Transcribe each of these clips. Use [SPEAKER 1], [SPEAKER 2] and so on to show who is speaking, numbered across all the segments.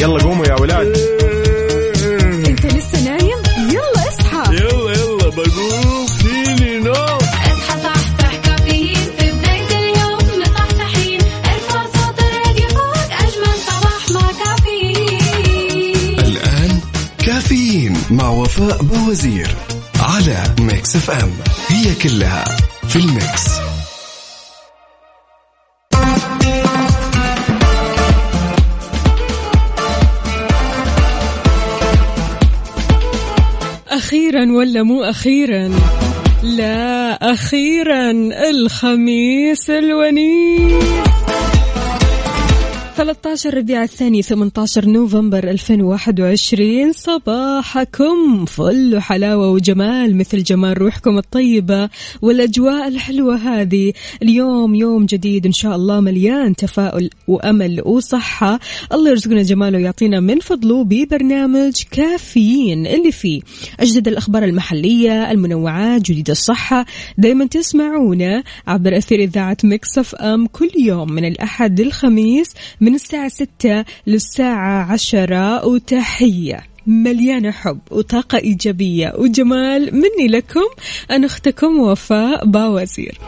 [SPEAKER 1] يلا قوموا يا ولاد.
[SPEAKER 2] انت لسه نايم؟ يلا اصحى.
[SPEAKER 1] يلا يلا بقوم. فيني نو
[SPEAKER 3] اصحى صحصح كافيين في بداية اليوم. مصحصحين ارفع صوت الراديو فوق. أجمل صباح مع كافيين.
[SPEAKER 4] الآن كافيين مع وفاء بوزير على Mix FM. هي كلها في ال Mix.
[SPEAKER 2] أخيرا ولا مو أخيرا؟ لا أخيرا الخميس الونيس. 13 ربيع الثاني 18 نوفمبر 2021 صباحكم فل وحلاوة وجمال مثل جمال روحكم الطيبة والأجواء الحلوة هذه. اليوم يوم جديد إن شاء الله مليان تفاؤل وأمل وصحة. الله يرزقنا جماله ويعطينا من فضله ببرنامج كافيين. اللي فيه أجدد الأخبار المحلية المنوعات جديد الصحة. دايما تسمعونا عبر أثير إذاعة Mix FM كل يوم من الأحد للخميس من الساعة 6 للساعة 10 وتحية مليانة حب وطاقة إيجابية. وجمال مني لكم أنا أختكم وفاء باوزير.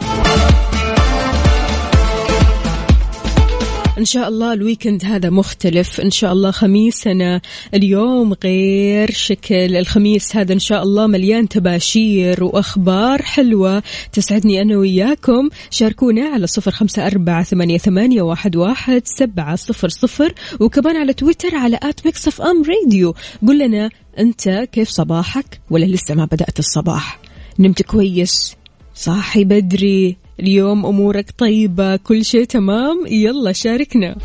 [SPEAKER 2] إن شاء الله ال weekend هذا مختلف. إن شاء الله خميسنا اليوم غير شكل. الخميس هذا إن شاء الله مليان تباشير وأخبار حلوة تسعدني أنا وياكم. شاركونا على صفر خمسة أربعة ثمانية, ثمانية واحد, واحد سبعة صفر صفر. وكمان على تويتر على at Mix FM Radio. قل لنا أنت كيف صباحك؟ ولا لسه ما بدأت الصباح. نمت كويس؟ صاحي بدري؟ اليوم أمورك طيبة كل شيء تمام يلا شاركنا.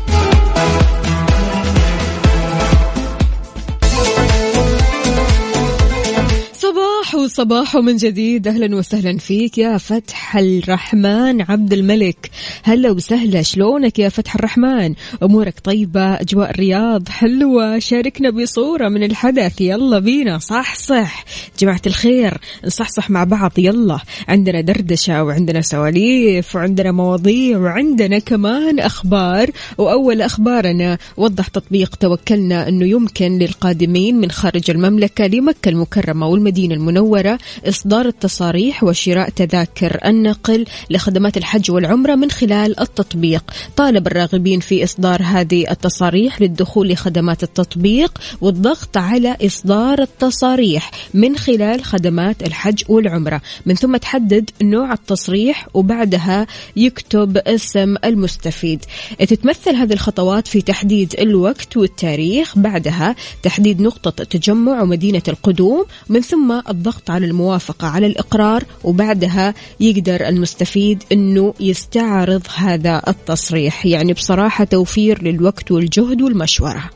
[SPEAKER 2] صباح وصباح من جديد. أهلا وسهلا فيك يا فتح الرحمن عبد الملك. هلا وسهلا شلونك يا فتح الرحمن؟ أمورك طيبة؟ أجواء الرياض حلوة؟ شاركنا بصورة من الحدث. يلا بينا. صح صح. جماعة الخير نصحصح مع بعض. يلا. عندنا دردشة وعندنا سواليف وعندنا مواضيع وعندنا كمان أخبار. وأول أخبارنا وضح تطبيق توكلنا أنه يمكن للقادمين من خارج المملكة لمكة المكرمة والمدينة المنورة. إصدار التصاريح وشراء تذاكر النقل لخدمات الحج والعمرة من خلال التطبيق. طالب الراغبين في إصدار هذه التصاريح للدخول لخدمات التطبيق والضغط على إصدار التصاريح من خلال خدمات الحج والعمرة. من ثم تحدد نوع التصريح وبعدها يكتب اسم المستفيد. تتمثل هذه الخطوات في تحديد الوقت والتاريخ بعدها تحديد نقطة تجمع ومدينة القدوم من ثم الضغط على الموافقة على الإقرار وبعدها يقدر المستفيد أنه يستعرض هذا التصريح. يعني بصراحة توفير للوقت والجهد والمشورة.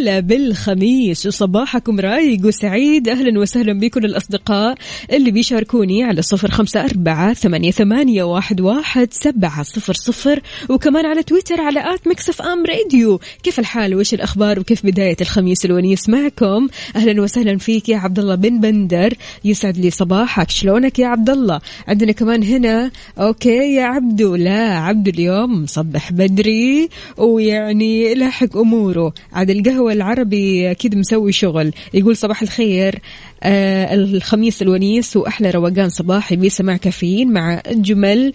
[SPEAKER 2] هلا بالخميس. وصباحكم رايق وسعيد. أهلا وسهلا بكل الأصدقاء اللي بيشاركوني على صفر خمسة أربعة ثمانية, ثمانية واحد, واحد سبعة صفر صفر. وكمان على تويتر على at Mix FM Radio. كيف الحال؟ وإيش الأخبار؟ وكيف بداية الخميس الونيس معكم؟ أهلا وسهلا فيك يا عبد الله بن بندر. يسعد لي صباحك. شلونك يا عبد الله؟ عندنا كمان هنا okay يا عبدو. لا عبدو اليوم مصبح بدري. ويعني لاحق أموره. عاد القهوة العربي أكيد مسوي شغل. يقول صباح الخير. آه الخميس الونيس وأحلى روقان صباحي بسماع كافيين مع أجمل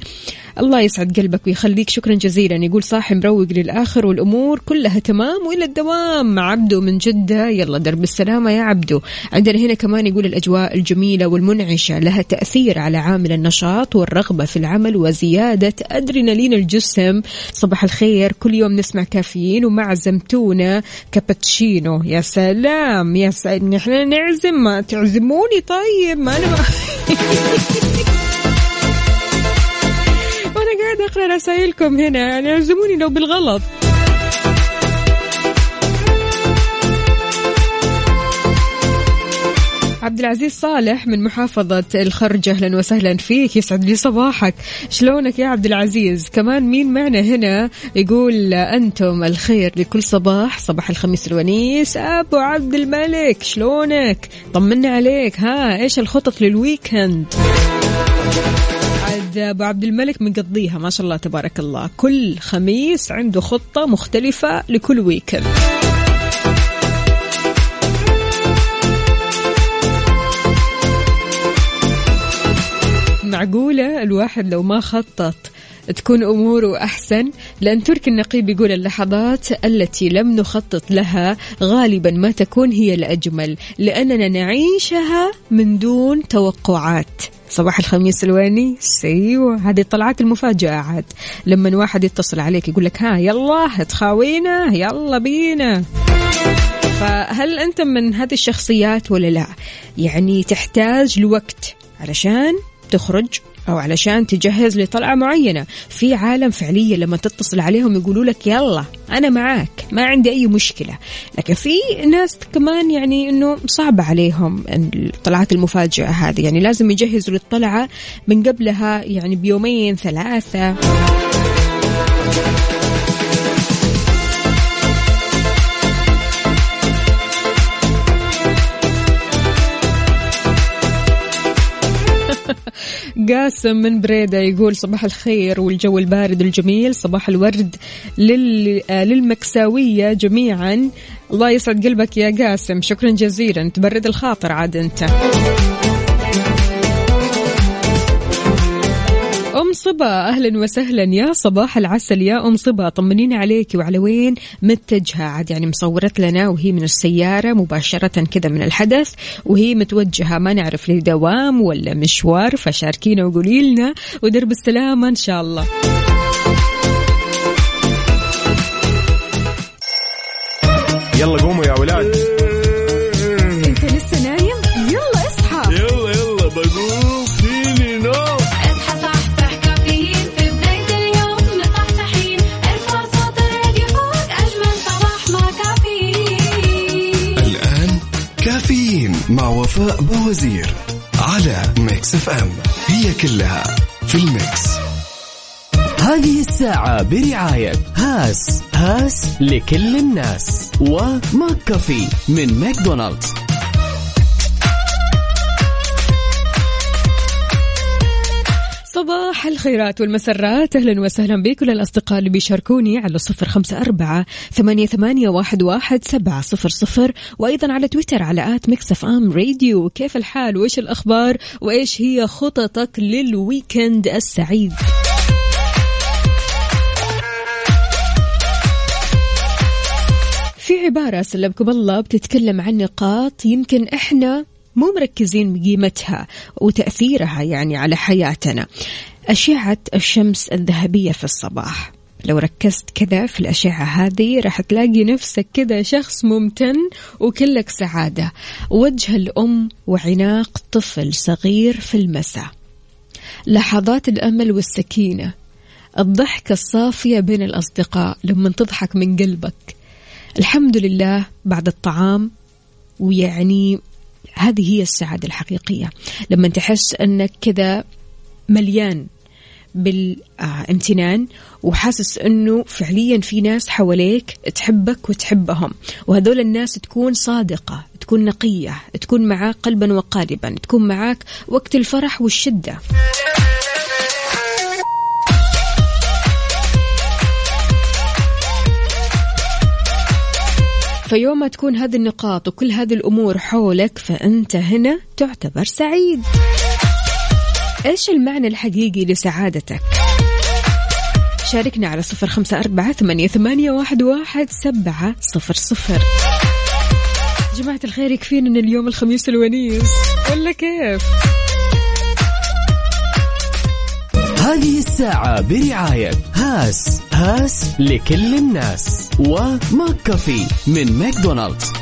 [SPEAKER 2] الله يسعد قلبك ويخليك. شكرا جزيلا. يقول صاحي مروق للآخر والأمور كلها تمام وإلى الدوام. مع عبدو من جدة. يلا درب السلامة يا عبدو. عندنا هنا كمان يقول الأجواء الجميلة والمنعشة. لها تأثير على عامل النشاط والرغبة في العمل وزيادة أدرينالين الجسم. صباح الخير. كل يوم نسمع كافيين ومع زمتونة كابتشينو. يا سلام. يا سلام. إحنا نعزم. تعزموني طيب ما أنا ما وأنا قاعد أقرأ رسائلكم هنا يعني أعزموني لو بالغلط. عبد العزيز صالح من محافظة الخرج أهلا وسهلا فيك. يسعد لي صباحك. شلونك يا عبد العزيز كمان مين معنا هنا يقول أنتم الخير لكل صباح صباح الخميس الونيس. أبو عبد الملك شلونك؟ طمنا عليك. ها إيش الخطط لل weekend عاد أبو عبد الملك مقضيها ما شاء الله تبارك الله. كل خميس عنده خطة مختلفة لكل weekend معقولة؟ الواحد لو ما خطط تكون أموره أحسن. لأن تركي النقيب يقول اللحظات التي لم نخطط لها غالبا ما تكون هي الأجمل لأننا نعيشها من دون توقعات. صباح الخميس الواني أيوه هذه طلعات المفاجأة عاد. لما واحد يتصل عليك يقول لك ها يلا تخاوينا يلا بينا. فهل أنت من هذه الشخصيات ولا لا؟ يعني تحتاج لوقت علشان تخرج أو علشان تجهز لطلعة معينة. في عالم فعليا لما تتصل عليهم يقولوا لك يلا أنا معاك ما عندي أي مشكلة. لكن في ناس كمان يعني أنه صعب عليهم الطلعات المفاجئة هذه. يعني لازم يجهزوا للطلعة من قبلها يعني بيومين ثلاثة. قاسم من بريدة يقول صباح الخير والجو البارد الجميل صباح الورد لل... آه، للمكساوية جميعا. الله يسعد قلبك يا قاسم. شكرا جزيلا. تبرد الخاطر عاد أنت. صبا أهلا وسهلا. يا صباح العسل يا أم صبا طمنينا عليك وعلى وين؟ متجهة. عاد يعني مصورت لنا وهي من السيارة مباشرة كذا من الحدث وهي متوجهة. ما نعرف لدوام ولا مشوار فشاركينا وقولي لنا. ودرب السلامة إن شاء الله.
[SPEAKER 1] يلا قوموا يا ولاد.
[SPEAKER 4] وفاء بوزير على Mix FM. هي كلها في ال Mix.
[SPEAKER 5] هذه الساعة برعاية هاس هاس لكل الناس. و McCafé من ماكدونالدز.
[SPEAKER 2] صباح الخيرات والمسرات. أهلا وسهلا بكل الأصدقاء اللي بيشاركوني على صفر خمسة أربعة ثمانية, ثمانية واحد, واحد سبعة صفر صفر. وأيضا على تويتر على @ Mix FM Radio. كيف الحال؟ وإيش الأخبار؟ وإيش هي خططك لل weekend السعيد؟ في عبارة سلمكم الله بتتكلم عن نقاط يمكن إحنا مو مركزين بقيمتها وتأثيرها يعني على حياتنا. أشعة الشمس الذهبية في الصباح. لو ركزت كذا في الأشعة هذه راح تلاقي نفسك كذا شخص ممتن وكلك سعادة. وجه الأم وعناق طفل صغير في المساء. لحظات الأمل والسكينة. الضحكة الصافية بين الأصدقاء لما تضحك من قلبك. الحمد لله بعد الطعام ويعني هذه هي السعادة الحقيقية. لما تحس أنك كذا مليان بالامتنان وحاسس أنه فعليا في ناس حواليك تحبك وتحبهم وهذول الناس تكون صادقة تكون نقية تكون معاك قلبا وقالبا تكون معاك وقت الفرح والشدة. فيوم ما تكون هذه النقاط وكل هذه الأمور حولك فأنت هنا تعتبر سعيد إيش المعنى الحقيقي لسعادتك؟ شاركنا على صفر خمسة أربعة ثمانية, واحد, سبعة صفر صفر جماعة الخير يكفينا أن اليوم الخميس الونيس ولا كيف؟
[SPEAKER 5] هذه الساعة برعاية هاس هاس لكل الناس. و McCafé من ماكدونالدز.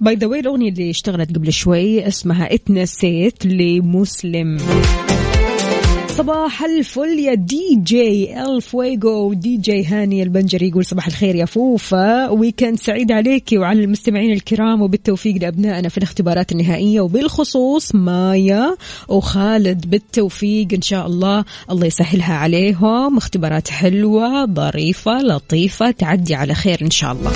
[SPEAKER 2] by the way الأغنية اللي اشتغلت قبل شوي اسمها اتنسيت لمسلم. صباح الفل يا دي جي الفويجو دي جي هاني البنجري يقول صباح الخير يا فوفا. weekend سعيد عليك وعلى المستمعين الكرام وبالتوفيق لأبنائنا في الاختبارات النهائية. وبالخصوص مايا وخالد بالتوفيق إن شاء الله. الله يسهلها عليهم. اختبارات حلوة ظريفة لطيفة تعدي على خير إن شاء الله.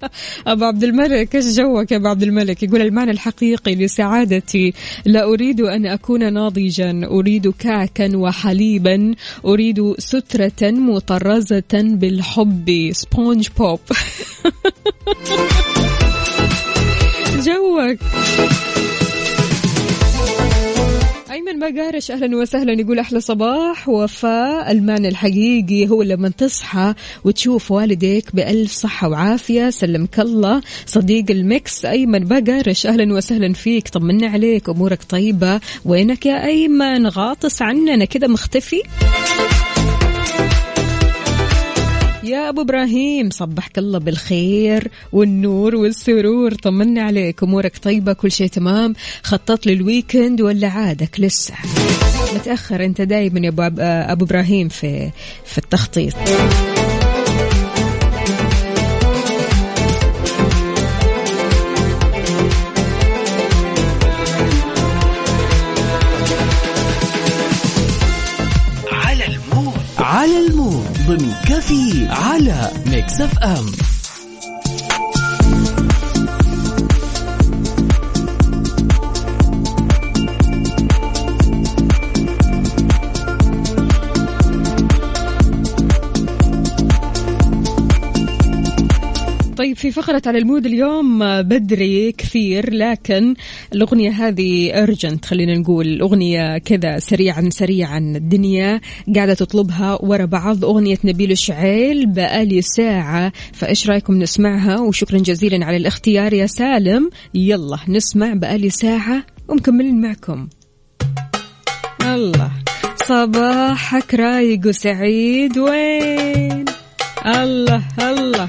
[SPEAKER 2] ابو عبد الملك إيش جوك يا أبو عبد الملك؟ يقول المعنى الحقيقي لسعادتي لا أريد أن أكون ناضجا أريد كعكا وحليبا أريد سترة مطرزة بالحب. سبونج بوب. جوك. أيمن بقارش أهلا وسهلا. يقول أحلى صباح وفاء المعنى الحقيقي هو لما تصحى وتشوف والديك بألف صحة وعافية. سلمك الله. صديق ال Mix أيمن بقارش أهلا وسهلا فيك. طمنا عليك أمورك طيبة. وينك يا أيمن؟ غاطس عننا كذا مختفي. يا أبو إبراهيم صبحك الله بالخير والنور والسرور. طمنا عليك أمورك طيبة كل شيء تمام. خطط لل weekend ولا عادك لسه؟ متأخر أنت دايما يا أبو أبو إبراهيم في في التخطيط.
[SPEAKER 5] على ال mood. ضمن كفي على Mix FM.
[SPEAKER 2] طيب في فقرة على المود اليوم آه، بدري كثير لكن الأغنية هذه أرجنت خلينا نقول الأغنية كذا سريعا سريعا. الدنيا قاعدة تطلبها ورا بعض. أغنية نبيل شعيل بقالي ساعة. فإيش رأيكم نسمعها؟ وشكرا جزيلا على الاختيار يا سالم. يلا نسمع بقالي ساعة ومكملين معكم. الله صباحك رايق وسعيد. وين؟ الله الله.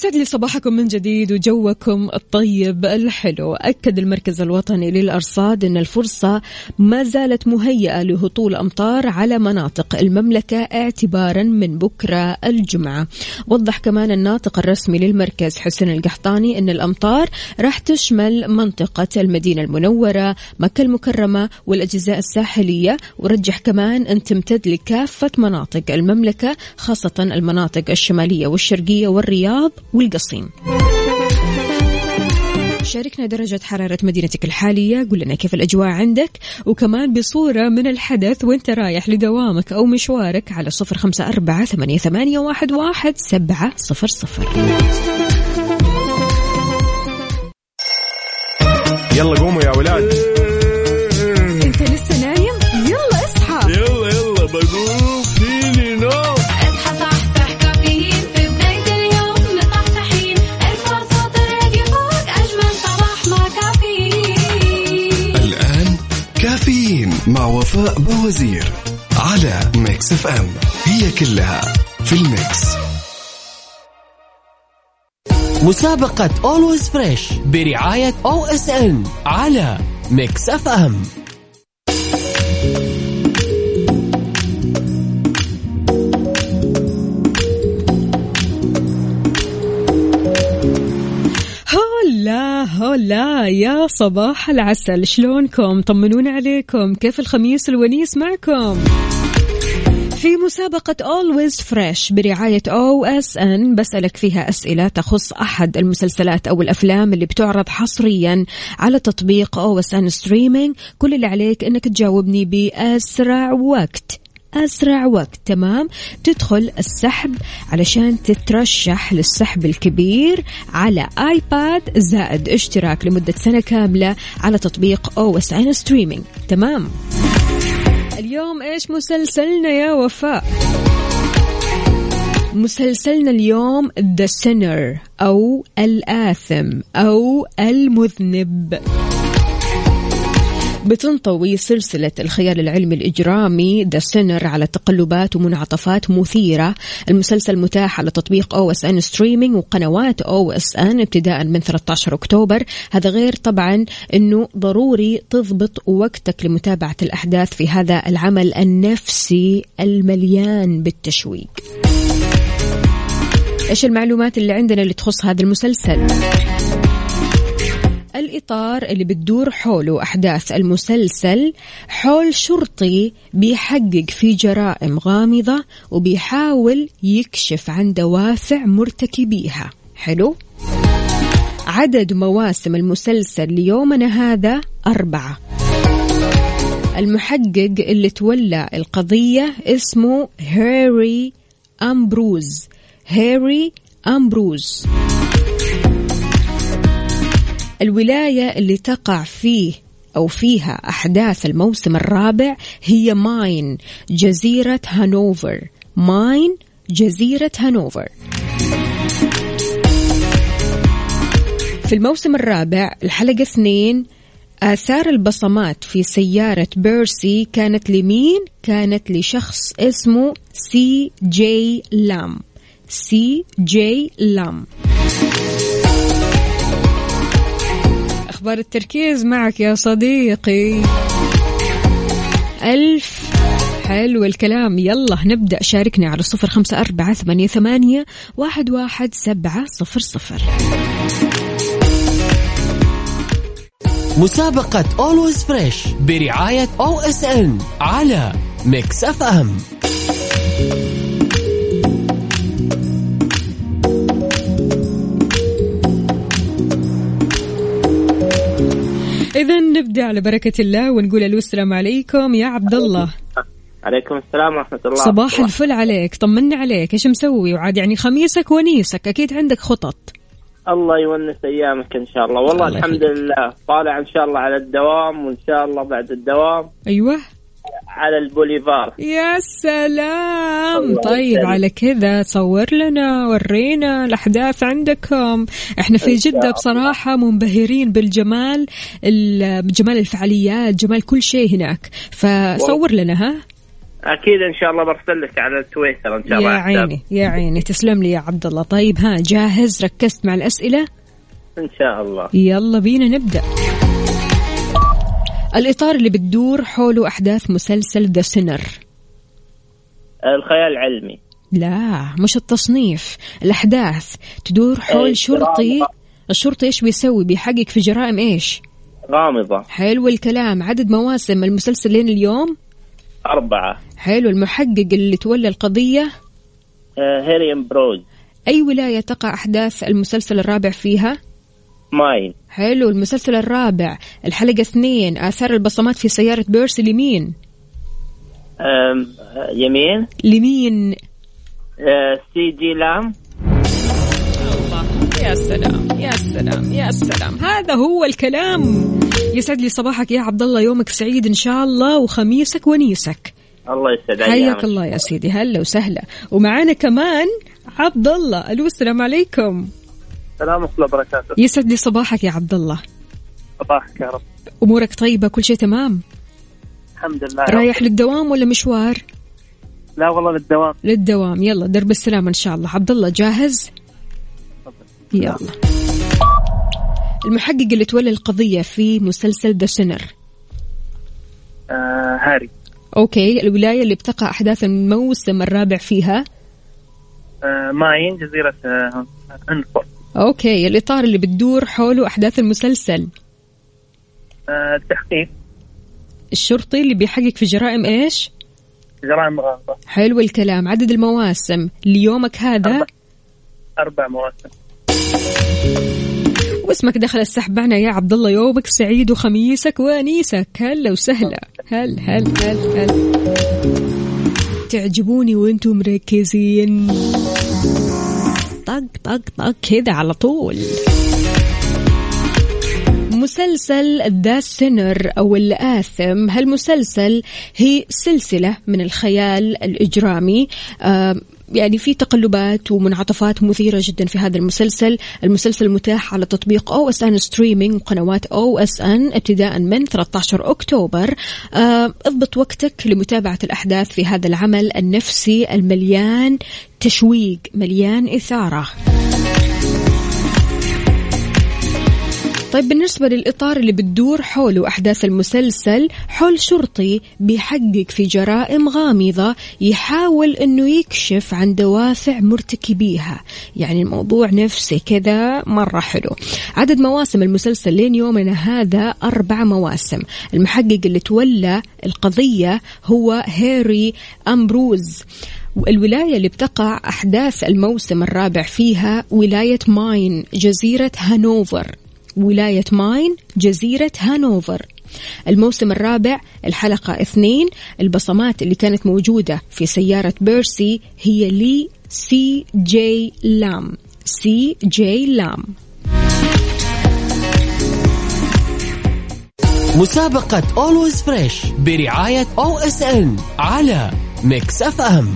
[SPEAKER 2] يسعد لي صباحكم من جديد وجوكم الطيب الحلو. أكد المركز الوطني للأرصاد أن الفرصة ما زالت مهيئة لهطول أمطار على مناطق المملكة اعتبارا من بكرة الجمعة. وضح كمان الناطق الرسمي للمركز حسن القحطاني أن الأمطار راح تشمل منطقة المدينة المنورة مكة المكرمة والأجزاء الساحلية. ورجح كمان أن تمتد لكافة مناطق المملكة خاصة المناطق الشمالية والشرقية والرياض والقصيم شاركنا درجة حرارة مدينتك الحالية. قول لنا كيف الأجواء عندك؟ وكمان بصورة من الحدث وانت رايح لدوامك أو مشوارك على صفر خمسة أربعة ثمانية, ثمانية واحد, واحد سبعة صفر صفر.
[SPEAKER 1] يلا قوموا يا ولاد.
[SPEAKER 3] مع
[SPEAKER 4] وفاء بوزير على Mix FM. هي كلها في ال mix.
[SPEAKER 5] مسابقة Always Fresh برعاية OSN على Mix FM.
[SPEAKER 2] هلا هلا يا صباح العسل. شلونكم؟ طمنونا عليكم. كيف الخميس الونيس معكم؟ في مسابقة Always Fresh برعاية OSN بسألك فيها أسئلة تخص أحد المسلسلات أو الأفلام اللي بتعرض حصريا على تطبيق OSN Streaming. كل اللي عليك أنك تجاوبني بأسرع وقت. أسرع وقت تمام؟ تدخل السحب علشان تترشح للسحب الكبير على iPad زائد اشتراك لمدة سنة كاملة على تطبيق OSN Streaming تمام؟ اليوم إيش مسلسلنا يا وفاء؟ مسلسلنا اليوم The Sinner أو الآثم أو المذنب. بتنطوي سلسلة الخيال العلمي الإجرامي The Sinner على تقلبات ومنعطفات مثيرة. المسلسل متاح على تطبيق OSN Streaming وقنوات OSN ابتداء من 13 أكتوبر. هذا غير طبعا إنه ضروري تضبط وقتك لمتابعة الأحداث في هذا العمل النفسي المليان بالتشويق. إيش المعلومات اللي عندنا اللي تخص هذا المسلسل؟ الإطار اللي بتدور حوله أحداث المسلسل حول شرطي بيحقق في جرائم غامضة وبيحاول يكشف عن دوافع مرتكبيها. حلو؟ عدد مواسم المسلسل ليومنا هذا أربعة. المحقق اللي تولى القضية اسمه هاري أمبروز. هاري أمبروز. الولاية اللي تقع فيه أو فيها أحداث الموسم الرابع هي ماين جزيرة هانوفر. ماين جزيرة هانوفر. في الموسم الرابع الحلقة اثنين آثار البصمات في سيارة بيرسي كانت لمين؟ كانت لشخص اسمه سي جي لام. سي جي لام. أخبار التركيز معك يا صديقي. ألف حلو الكلام. يلا نبدأ. شاركني على صفر خمسة أربعة ثمانية, ثمانية واحد, واحد سبعة صفر صفر.
[SPEAKER 5] مسابقة Always Fresh برعاية OSN على Mix FM
[SPEAKER 2] إذا نبدأ على بركة الله ونقول ألو السلام عليكم يا عبد الله.
[SPEAKER 6] عليكم السلام ورحمة الله.
[SPEAKER 2] صباح الفل عليك طمنا عليك إيش مسوي؟ وعاد يعني خميسك ونيسك أكيد عندك خطط.
[SPEAKER 6] الله يونس أيامك إن شاء الله. والله
[SPEAKER 2] الله
[SPEAKER 6] الحمد. لله طالع إن شاء الله على الدوام وإن شاء الله بعد الدوام.
[SPEAKER 2] أيوه.
[SPEAKER 6] على البوليفار.
[SPEAKER 2] يا سلام. طيب
[SPEAKER 6] يسلمك.
[SPEAKER 2] على كذا صور لنا ورينا الأحداث عندكم. إحنا في
[SPEAKER 6] الله.
[SPEAKER 2] بصراحة منبهرين بالجمال ال- بجمال الفعاليات جمال كل شيء هناك. فصور لنا ها؟
[SPEAKER 6] أكيد إن شاء الله برسل لك على تويتر إن شاء الله
[SPEAKER 2] يا. عيني يا عيني. تسلم لي يا عبد الله. طيب ها جاهز؟ ركزت مع الأسئلة؟
[SPEAKER 6] إن شاء الله.
[SPEAKER 2] يلا بينا نبدأ. الإطار اللي بتدور حوله أحداث مسلسل ذا سينر
[SPEAKER 6] الخيال العلمي.
[SPEAKER 2] لا مش التصنيف الأحداث. تدور حول شرطي. الشرطي إيش بيسوي؟ بيحقق في جرائم إيش؟
[SPEAKER 6] غامضة
[SPEAKER 2] حلو الكلام. عدد مواسم المسلسل لين اليوم؟
[SPEAKER 6] أربعة.
[SPEAKER 2] حلو. المحقق اللي تولى القضية؟
[SPEAKER 6] آه، هاري أمبروز.
[SPEAKER 2] أي ولاية تقع أحداث المسلسل الرابع فيها؟
[SPEAKER 6] ماين
[SPEAKER 2] حلو المسلسل الرابع. الحلقة اثنين آثار البصمات في سيارة بيرسي لمين؟
[SPEAKER 6] يمين.
[SPEAKER 2] لمين؟
[SPEAKER 6] آه، سي جي لام.
[SPEAKER 2] يا سلام يا سلام يا سلام. هذا هو الكلام. يسعد لي صباحك يا عبد الله يومك سعيد إن شاء الله وخميسك ونيسك.
[SPEAKER 6] الله يسعد
[SPEAKER 2] حياك الله يا سيدي. هلا وسهلا. ومعانا كمان عبد الله ألو السلام عليكم.
[SPEAKER 6] السلام ورحمة الله وبركاته.
[SPEAKER 2] يسعد لي صباحك يا عبد الله.
[SPEAKER 6] صباحك يا رب.
[SPEAKER 2] أمورك طيبة كل شيء تمام؟
[SPEAKER 6] الحمد لله
[SPEAKER 2] رايح للدوام ولا مشوار؟
[SPEAKER 6] لا والله للدوام.
[SPEAKER 2] للدوام. يلا درب السلامه إن شاء الله. عبد الله جاهز؟ يلا. المحقق اللي تولى القضية في مسلسل The Sinner
[SPEAKER 6] آه هاري.
[SPEAKER 2] Okay. الولاية اللي بتقع أحداث الموسم الرابع فيها؟
[SPEAKER 6] آه ماين جزيرة هانوفر
[SPEAKER 2] أوكي الإطار اللي بتدور حوله أحداث المسلسل.
[SPEAKER 6] آه التحقيق.
[SPEAKER 2] الشرطي اللي بيحقق في جرائم إيش؟
[SPEAKER 6] جرائم غامضة
[SPEAKER 2] حلو الكلام. عدد المواسم. ليومك هذا؟
[SPEAKER 6] أربع. أربع مواسم.
[SPEAKER 2] واسمك دخل السحب معنا يا عبد الله. يومك سعيد وخميسك ونيسك هلا وسهلا. هل هل هل هل. تعجبوني وأنتم مركزين. طق طق طق كذا على طول. مسلسل The Sinner أو الآثم هالمسلسل هي سلسلة من الخيال الإجرامي؟ يعني في تقلبات ومنعطفات مثيرة جدا في هذا المسلسل. المسلسل متاح على تطبيق OSN Streaming وقنوات OSN ابتداء من 13 أكتوبر. اضبط وقتك لمتابعة الأحداث في هذا العمل النفسي المليان تشويق مليان إثارة. طيب بالنسبة للإطار اللي بتدور حوله أحداث المسلسل حول شرطي بيحقق في جرائم غامضة يحاول أنه يكشف عن دوافع مرتكبيها. يعني الموضوع نفسي كذا مرة حلو. عدد مواسم المسلسل لين يومنا هذا أربع مواسم. المحقق اللي تولى القضية هو هيري أمبروز. الولاية اللي بتقع أحداث الموسم الرابع فيها ولاية ماين جزيرة هانوفر. ولاية ماين جزيرة هانوفر. الموسم الرابع الحلقة اثنين البصمات اللي كانت موجودة في سيارة بيرسي هي لي سي جي لام. سي جي لام.
[SPEAKER 5] مسابقة Always Fresh برعاية OSN على Mix FM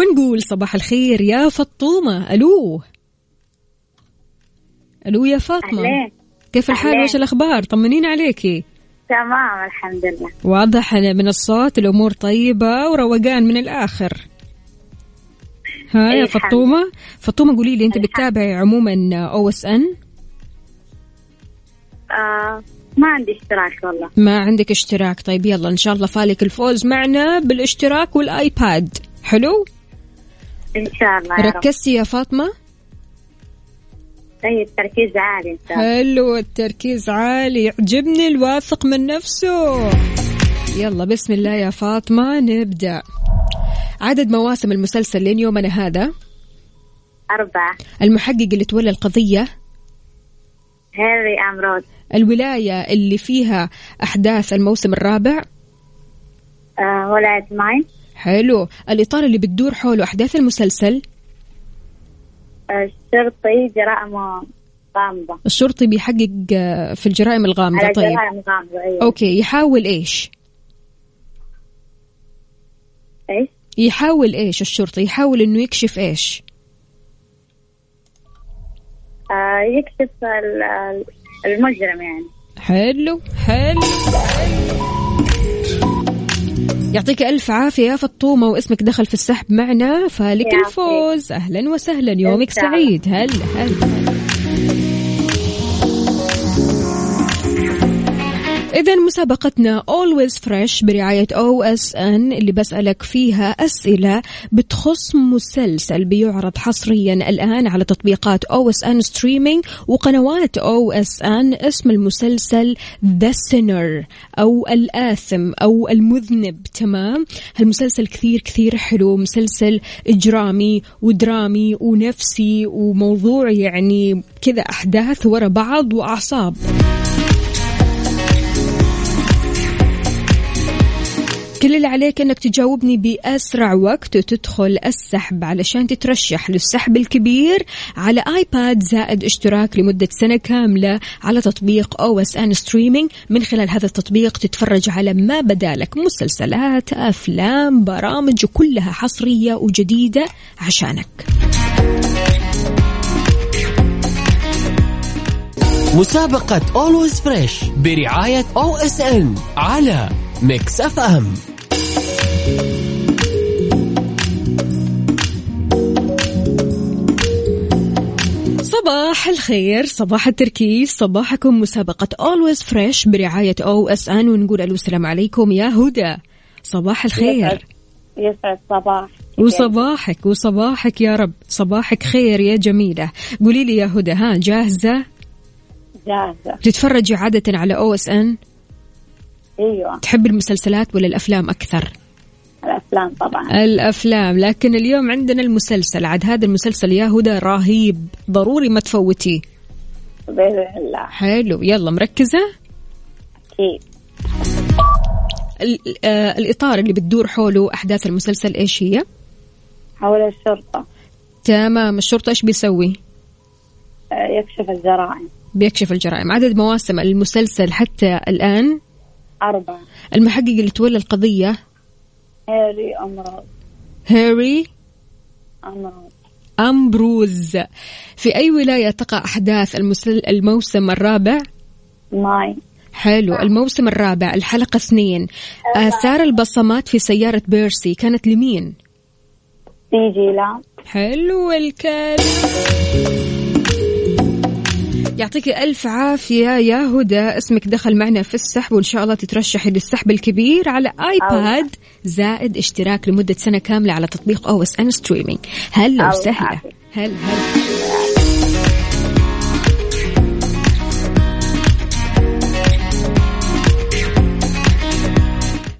[SPEAKER 2] ونقول صباح الخير يا فطومة. ألو. ألو يا فاطمة.
[SPEAKER 7] أهلين.
[SPEAKER 2] كيف الحال؟
[SPEAKER 7] أهلين.
[SPEAKER 2] وش الأخبار؟ طمنين عليكي
[SPEAKER 7] تمام الحمد لله.
[SPEAKER 2] واضح من الصوت الأمور طيبة وروقان من الآخر. ها يا. فطومة. فطومة قولي لي أنت. بتتابعي عموما أو إس إن؟
[SPEAKER 7] آه ما عندي اشتراك والله.
[SPEAKER 2] ما عندك اشتراك. طيب يلا إن شاء الله فالك الفوز معنا بالاشتراك والآيباد. حلو؟
[SPEAKER 7] إن شاء الله يا
[SPEAKER 2] ركزتي يا فاطمة؟
[SPEAKER 7] طيب تركيز عالي إن شاء الله.
[SPEAKER 2] حلو التركيز عالي. يعجبني الواثق من نفسه. يلا بسم الله يا فاطمة نبدأ. عدد مواسم المسلسل لين يومنا هذا؟
[SPEAKER 7] أربعة.
[SPEAKER 2] المحقق اللي تولى القضية؟
[SPEAKER 7] هنري أمرود.
[SPEAKER 2] الولاية اللي فيها أحداث الموسم الرابع؟
[SPEAKER 7] آه ولاية ماين.
[SPEAKER 2] حلو. الإطار اللي بتدور حوله أحداث المسلسل؟
[SPEAKER 7] الشرطي جرائم غامضة.
[SPEAKER 2] الشرطي بيحقق آه، في الجرائم الغامضة
[SPEAKER 7] على
[SPEAKER 2] طيب.
[SPEAKER 7] جرائم غامضة أيوة.
[SPEAKER 2] Okay. يحاول إيش؟
[SPEAKER 7] إيش؟
[SPEAKER 2] يحاول إيش الشرطي؟ يحاول إنه يكشف إيش؟
[SPEAKER 7] آه يكشف ال- ال- المجرم يعني.
[SPEAKER 2] حلو. حلو. يعطيك ألف عافية يا فطومة واسمك دخل في السحب معنا فالك
[SPEAKER 7] يعطيك.
[SPEAKER 2] الفوز أهلا وسهلا يومك. سعيد هلا هلا إذا مسابقتنا Always Fresh برعاية OSN اللي بسألك فيها أسئلة بتخص مسلسل بيعرض حصريا الآن على تطبيقات OSN Streaming وقنوات OSN اسم المسلسل The Sinner أو الآثم أو المذنب. تمام؟ هالمسلسل كثير كثير حلو مسلسل إجرامي ودرامي ونفسي وموضوع يعني كذا أحداث ورا بعض وأعصاب. كل اللي عليك إنك تجاوبني بأسرع وقت وتدخل السحب علشان تترشح للسحب الكبير على iPad زائد اشتراك لمدة سنة كاملة على تطبيق OSN Streaming. من خلال هذا التطبيق تتفرج على ما بدالك مسلسلات أفلام برامج وكلها حصرية وجديدة عشانك.
[SPEAKER 5] مسابقة Always Fresh برعاية OSN على Mix FM.
[SPEAKER 2] صباح الخير صباح التركيز صباحكم مسابقة Always Fresh برعاية OSN ونقول ألو السلام عليكم يا هدى. صباح الخير.
[SPEAKER 7] يسعد صباح.
[SPEAKER 2] وصباحك وصباحك يا رب. صباحك خير يا جميلة. قولي لي يا هدى ها جاهزة؟
[SPEAKER 7] جاهزة.
[SPEAKER 2] تتفرجي عادة على OSN
[SPEAKER 7] أيوة.
[SPEAKER 2] تحب المسلسلات ولا الأفلام أكثر؟
[SPEAKER 7] الأفلام طبعا.
[SPEAKER 2] الأفلام. لكن اليوم عندنا المسلسل. عاد هذا المسلسل يا هدى رهيب. ضروري ما تفوتيه.
[SPEAKER 7] بإذن الله.
[SPEAKER 2] حلو. يلا مركزة؟
[SPEAKER 7] أكيد.
[SPEAKER 2] ال- آه، الإطار اللي بتدور حوله أحداث المسلسل إيش هي؟
[SPEAKER 7] حول الشرطة.
[SPEAKER 2] تمام. الشرطة إيش بيسوي؟
[SPEAKER 7] آه، يكشف الجرائم.
[SPEAKER 2] بيكشف الجرائم. عدد مواسم المسلسل حتى الآن؟
[SPEAKER 7] أربعة.
[SPEAKER 2] المحقق اللي تولى القضية
[SPEAKER 7] هاري أمراض.
[SPEAKER 2] هاري
[SPEAKER 7] أمراض.
[SPEAKER 2] أمبروز. في أي ولاية تقع أحداث المسل... الموسم الرابع؟
[SPEAKER 7] ماين.
[SPEAKER 2] حلو. الموسم الرابع الحلقة اثنين. آثار البصمات في سيارة بيرسي كانت لمين؟
[SPEAKER 7] سي جي. لام
[SPEAKER 2] حلو الكلام. يعطيك ألف عافية يا هدى. اسمك دخل معنا في السحب وإن شاء الله تترشحي للسحب الكبير على iPad زائد اشتراك لمدة سنة كاملة على تطبيق OSN Streaming. هلا وسهلا.
[SPEAKER 7] يعافيك.
[SPEAKER 2] هل هل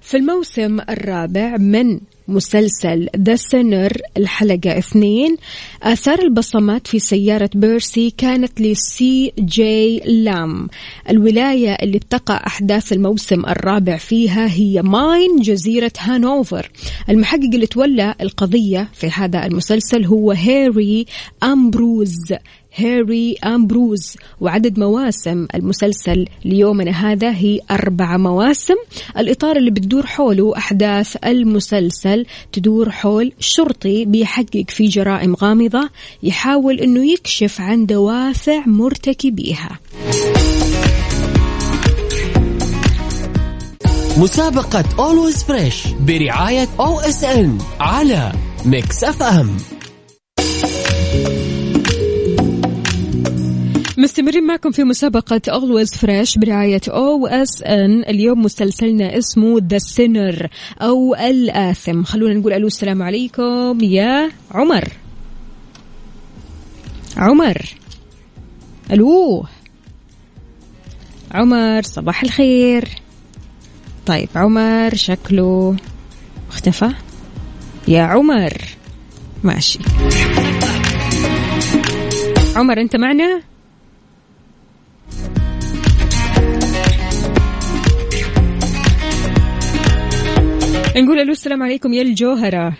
[SPEAKER 2] في الموسم الرابع من مسلسل The Sinner الحلقة اثنين. آثار البصمات في سيارة بيرسي كانت لسي جي لام الولاية اللي بتقع أحداث الموسم الرابع فيها هي ماين جزيرة هانوفر. المحقق اللي تولى القضية في هذا المسلسل هو هاري أمبروز. هاري أمبروز وعدد مواسم المسلسل ليومنا هذا هي أربع مواسم. الإطار اللي بتدور حوله أحداث المسلسل تدور حول شرطي بيحقق في جرائم غامضة يحاول أنه يكشف عن دوافع مرتكبيها
[SPEAKER 5] مسابقة Always Fresh برعاية OSN على Mix FM
[SPEAKER 2] مستمرين معكم في مسابقة Always Fresh برعاية OSN اليوم مسلسلنا اسمه The Sinner أو الآثم. خلونا نقول ألو السلام عليكم. يا عمر. عمر. ألو. عمر صباح الخير. طيب عمر شكله اختفى؟ يا عمر. ماشي. عمر أنت معنا؟ نقول ألو السلام عليكم يا الجوهرة.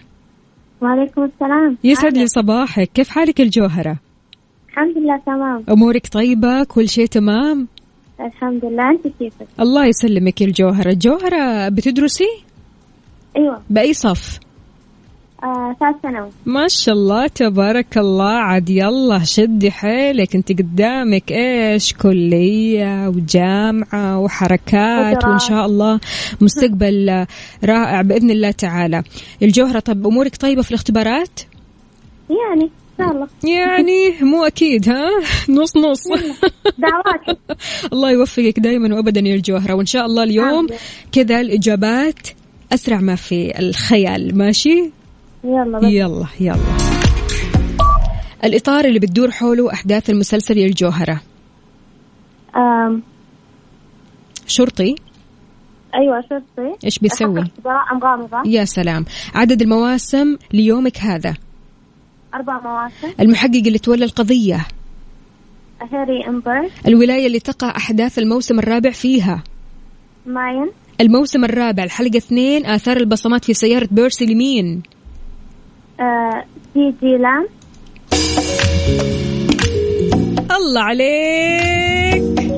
[SPEAKER 7] وعليكم السلام.
[SPEAKER 2] يسعد. لي صباحك. كيف حالك الجوهرة؟
[SPEAKER 7] الحمد لله تمام.
[SPEAKER 2] أمورك طيبة؟ كل شيء تمام؟
[SPEAKER 7] الحمد لله. أنت كيفك؟
[SPEAKER 2] الله يسلمك يا الجوهرة. الجوهرة بتدرسي؟
[SPEAKER 7] أيوة.
[SPEAKER 2] بأي صف؟
[SPEAKER 7] آه ثالث ثانوي.
[SPEAKER 2] ما شاء الله تبارك الله عاد يلا شدي حيلك. انت قدامك إيش؟ كلية وجامعة وحركات
[SPEAKER 7] ودراسة.
[SPEAKER 2] وإن شاء الله مستقبل رائع بإذن الله تعالى. الجوهرة طب أمورك طيبة في الاختبارات؟
[SPEAKER 7] يعني الله.
[SPEAKER 2] يعني مو أكيد ها؟ نص نص.
[SPEAKER 7] دعواتك.
[SPEAKER 2] الله يوفقك دائما وابدا يا الجوهرة. وإن شاء الله اليوم. كذا الإجابات أسرع ما في الخيال. ماشي؟
[SPEAKER 7] يلا بس.
[SPEAKER 2] يلا يلا. الإطار اللي بتدور حوله أحداث المسلسل يا الجوهره
[SPEAKER 7] آم.
[SPEAKER 2] شرطي؟
[SPEAKER 7] أيوة شرطي.
[SPEAKER 2] إيش بيسوي؟
[SPEAKER 7] جرائم غامضة؟
[SPEAKER 2] يا سلام. عدد المواسم ليومك هذا؟
[SPEAKER 7] أربع مواسم.
[SPEAKER 2] المحقق اللي تولى القضية؟
[SPEAKER 7] هاري أمبروز
[SPEAKER 2] الولاية اللي تقع أحداث الموسم الرابع فيها؟
[SPEAKER 7] ماين.
[SPEAKER 2] الموسم الرابع الحلقة اثنين آثار البصمات في سيارة بيرسي لمين؟
[SPEAKER 7] آه سي جي لام.
[SPEAKER 2] الله عليك.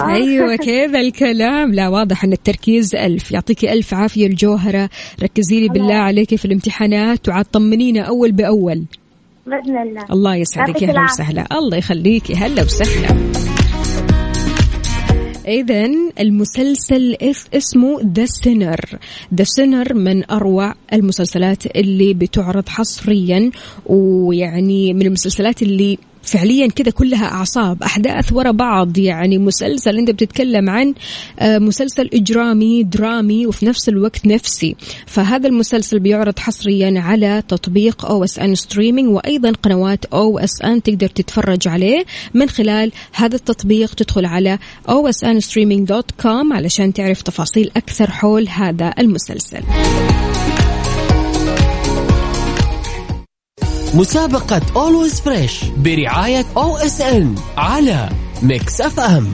[SPEAKER 2] أيوه كذا الكلام؟ لا واضح إن التركيز ألف. يعطيكي ألف عافية الجوهرة. ركزي لي بالله عليك في الامتحانات وعاد طمنينا أول بأول.
[SPEAKER 7] بإذن الله.
[SPEAKER 2] الله يسعدك. يا هلا
[SPEAKER 7] العافية.
[SPEAKER 2] وسهلا. الله يخليكي هلا وسهلا. إذا المسلسل اس- اسمه The Sinner The Sinner من أروع المسلسلات اللي بتعرض حصريا ويعني من المسلسلات اللي فعليا كذا كلها أعصاب أحداث ورا بعض يعني مسلسل أنت بتتكلم عن آه، مسلسل إجرامي درامي وفي نفس الوقت نفسي. فهذا المسلسل بيعرض حصريا على تطبيق OSN Streaming وأيضا قنوات OSN تقدر تتفرج عليه من خلال هذا التطبيق. تدخل على osnstreaming.com علشان تعرف تفاصيل أكثر حول هذا المسلسل.
[SPEAKER 5] مسابقة Always Fresh برعاية OSN على Mix FM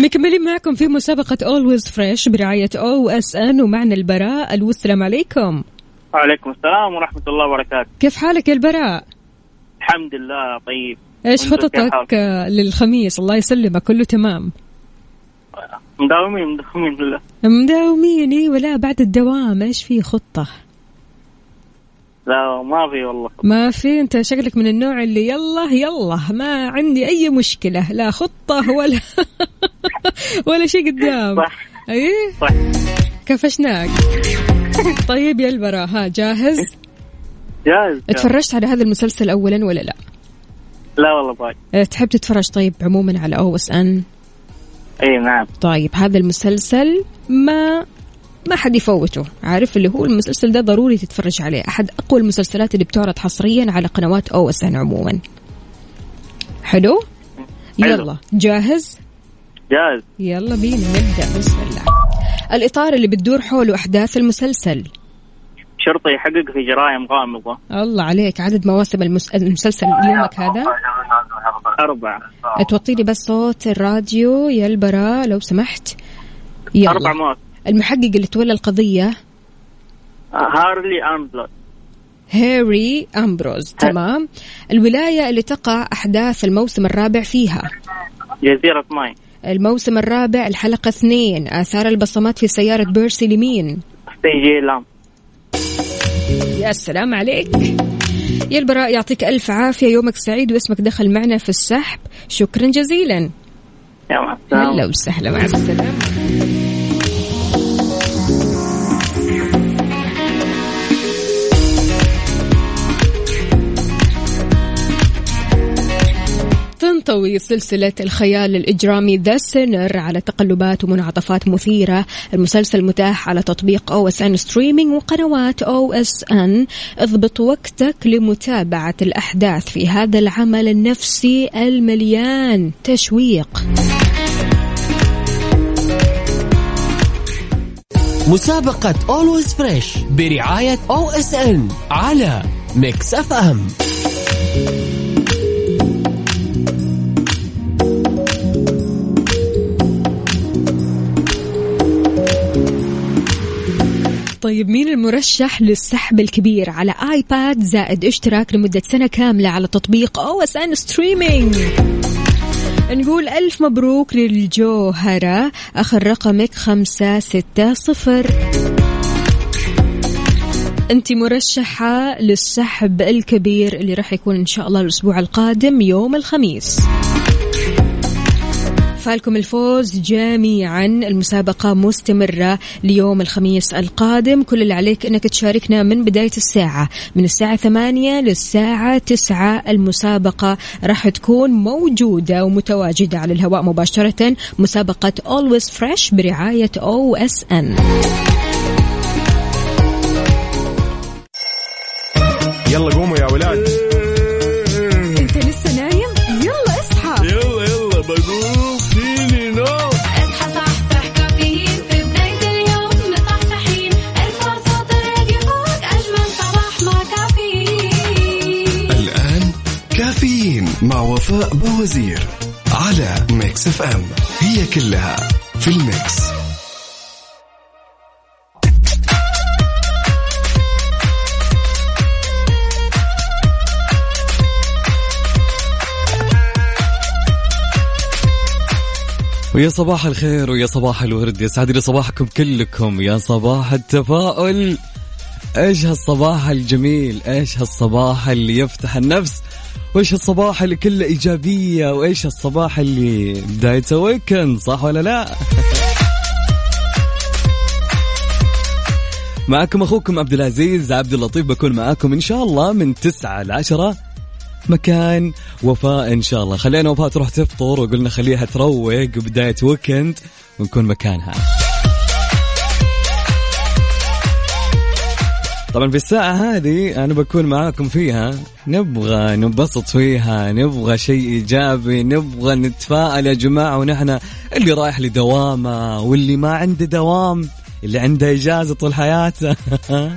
[SPEAKER 2] مكملين معكم في مسابقة Always Fresh برعاية OSN ومعنا البراء ألو السلام عليكم.
[SPEAKER 6] وعليكم السلام ورحمة الله وبركاته.
[SPEAKER 2] كيف حالك يا البراء؟
[SPEAKER 6] الحمد لله طيب. إيش
[SPEAKER 2] خططك للخميس؟ الله يسلمك كله تمام.
[SPEAKER 6] مداومين مداومين بالله.
[SPEAKER 2] مداومين إيه ولا بعد الدوام إيش في خطة؟
[SPEAKER 6] لا ما في والله.
[SPEAKER 2] ما في؟ أنت شكلك من النوع اللي يلا يلا ما عندي أي مشكلة لا خطة ولا ولا شيء قدام.
[SPEAKER 6] صح.
[SPEAKER 2] إيه
[SPEAKER 6] صح.
[SPEAKER 2] كفشناك. طيب يا البراء ها جاهز؟
[SPEAKER 6] جاهز.
[SPEAKER 2] اتفرجت على هذا المسلسل اولا ولا لا؟
[SPEAKER 6] لا والله باي
[SPEAKER 2] أه، تحب تتفرج طيب عموما على OSN؟
[SPEAKER 6] اي نعم.
[SPEAKER 2] طيب هذا المسلسل ما ما حد يفوته عارف؟ اللي هو المسلسل ده ضروري تتفرج عليه. أحد أقوى المسلسلات اللي بتعرض حصريا على قنوات أو إس إن عموما. حلو. يلا جاهز؟
[SPEAKER 6] جاهز.
[SPEAKER 2] يلا بينا نبدأ. بسم الله. الإطار اللي بتدور حوله أحداث المسلسل.
[SPEAKER 6] شرطي يحقق في جرائم غامضة.
[SPEAKER 2] الله عليك. عدد مواسم المس... المسلسل يومك هذا؟
[SPEAKER 6] أربعة.
[SPEAKER 2] توطي لي بس صوت الراديو يا البراء لو سمحت. يلا.
[SPEAKER 6] أربع مواسم
[SPEAKER 2] المحقق اللي تولى القضية؟
[SPEAKER 6] هارلي أرمبلوت
[SPEAKER 2] هاري أمبروز. تمام. الولاية اللي تقع أحداث الموسم الرابع فيها؟
[SPEAKER 6] جزيرة ماي.
[SPEAKER 2] الموسم الرابع الحلقة اثنين. آثار البصمات في سيارة بيرسي لمين؟
[SPEAKER 6] سي جي لام.
[SPEAKER 2] يا سلام عليك. يا البراء يعطيك ألف عافية. يومك سعيد واسمك دخل معنا في السحب. شكرا جزيلا.
[SPEAKER 6] يا
[SPEAKER 2] هلا وسهلا مع السلامة. تنطوي سلسلة الخيال الإجرامي The Sinner على تقلبات ومنعطفات مثيرة. المسلسل متاح على تطبيق OSN Streaming وقنوات OSN اضبط وقتك لمتابعة الأحداث في هذا العمل النفسي المليان تشويق.
[SPEAKER 5] مسابقة Always Fresh برعاية OSN على Mix FM
[SPEAKER 2] طيب مين المرشح للسحب الكبير؟ على iPad زائد اشتراك لمدة سنة كاملة على تطبيق OSN Streaming. نقول ألف مبروك للجوهرة. آخر رقمك خمسة ستة صفر. أنت مرشحة للسحب الكبير اللي راح يكون إن شاء الله الأسبوع القادم يوم الخميس. فالكم الفوز جميعا. المسابقة مستمرة ليوم الخميس القادم. كل اللي عليك أنك تشاركنا من بداية الساعة. من الساعة ثمانية للساعة تسعة المسابقة راح تكون موجودة ومتواجدة على الهواء مباشرة. مسابقة Always Fresh برعاية OSN
[SPEAKER 1] يلا قوموا يا ولاد.
[SPEAKER 4] وفاء بوزير على Mix FM. هي كلها في ال Mix.
[SPEAKER 8] ويا صباح الخير ويا صباح الورد. يسعد لي صباحكم كلكم. يا صباح التفاؤل. إيش هالصباح الجميل؟ إيش هالصباح اللي يفتح النفس وإيش الصباح اللي كله إيجابية؟ وإيش الصباح اللي بداية ويكند صح ولا لا؟ معكم أخوكم عبد العزيز عبد اللطيف بكون معاكم إن شاء الله من تسعة ل 10 مكان وفاء إن شاء الله. خلينا وفاء تروح تفطر وقلنا خليها تروق بداية ويكند ونكون مكانها. طبعا في الساعة هذه أنا بكون معاكم فيها. نبغى ننبسط فيها نبغى شيء إيجابي نبغى نتفائل يا جماعة ونحن اللي رايح لدوامة واللي ما عنده دوام اللي عنده إجازة طول حياته.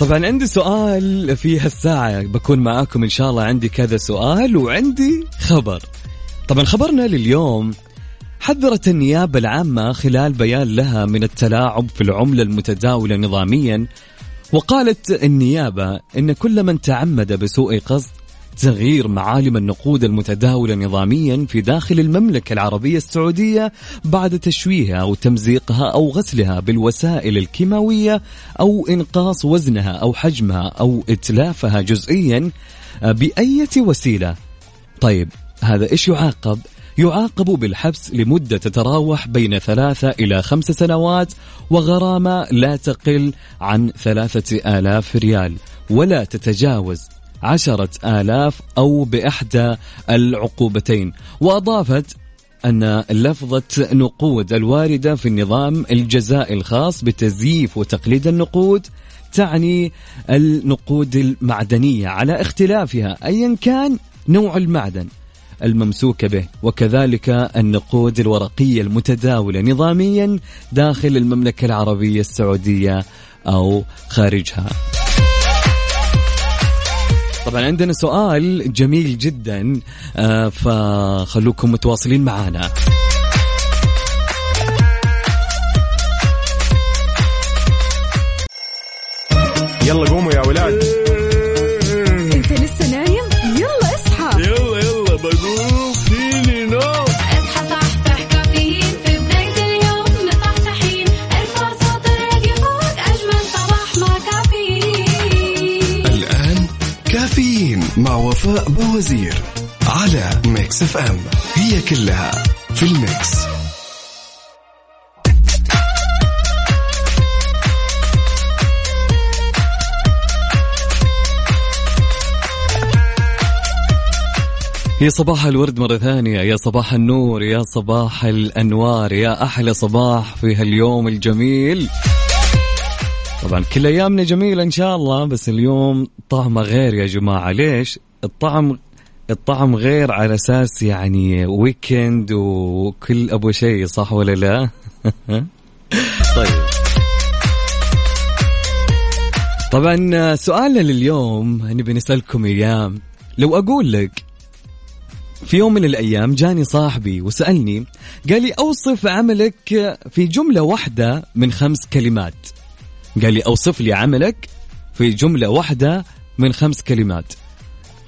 [SPEAKER 8] طبعا عندي سؤال في هالساعة بكون معاكم إن شاء الله عندي كذا سؤال وعندي خبر. طبعا خبرنا لليوم حذرت النيابة العامة خلال بيان لها من التلاعب في العملة المتداولة نظاميا وقالت النيابة إن كل من تعمد بسوء قصد تغيير معالم النقود المتداولة نظاميا في داخل المملكة العربية السعودية بعد تشويهها أو تمزيقها أو غسلها بالوسائل الكيماوية أو إنقاص وزنها أو حجمها أو إتلافها جزئيا بأية وسيلة طيب هذا إيش يعاقب؟ يعاقب بالحبس لمدة تتراوح بين ثلاثة إلى خمس سنوات وغرامة لا تقل عن ثلاثة آلاف ريال ولا تتجاوز عشرة آلاف أو بإحدى العقوبتين. وأضافت أن لفظة نقود الواردة في النظام الجزائي الخاص بتزييف وتقليد النقود تعني النقود المعدنية على اختلافها أيا كان نوع المعدن. الممسوكة به. وكذلك النقود الورقية المتداولة نظاميا داخل المملكة العربية السعودية أو خارجها. طبعا عندنا سؤال جميل جدا آه، فخلوكم متواصلين معنا
[SPEAKER 1] يلا قوموا يا ولاد.
[SPEAKER 4] وفاء بوزير على Mix FM. هي كلها في ال Mix.
[SPEAKER 8] يا صباح الورد مرة ثانية يا صباح النور يا صباح الأنوار يا أحلى صباح في هاليوم الجميل. طبعا كل أيامنا جميلة إن شاء الله بس اليوم طعمه غير يا جماعة. ليش؟ الطعم الطعم غير على أساس يعني ويكند وكل أبو شيء صح ولا لا؟ طيب. طبعا سؤالنا لليوم نبي نسألكم إياه لو أقول لك في يوم من الأيام جاني صاحبي وسألني قال لي أوصف عملك في جملة واحدة من خمس كلمات. قال لي أوصف لي عملك في جملة واحدة من خمس كلمات.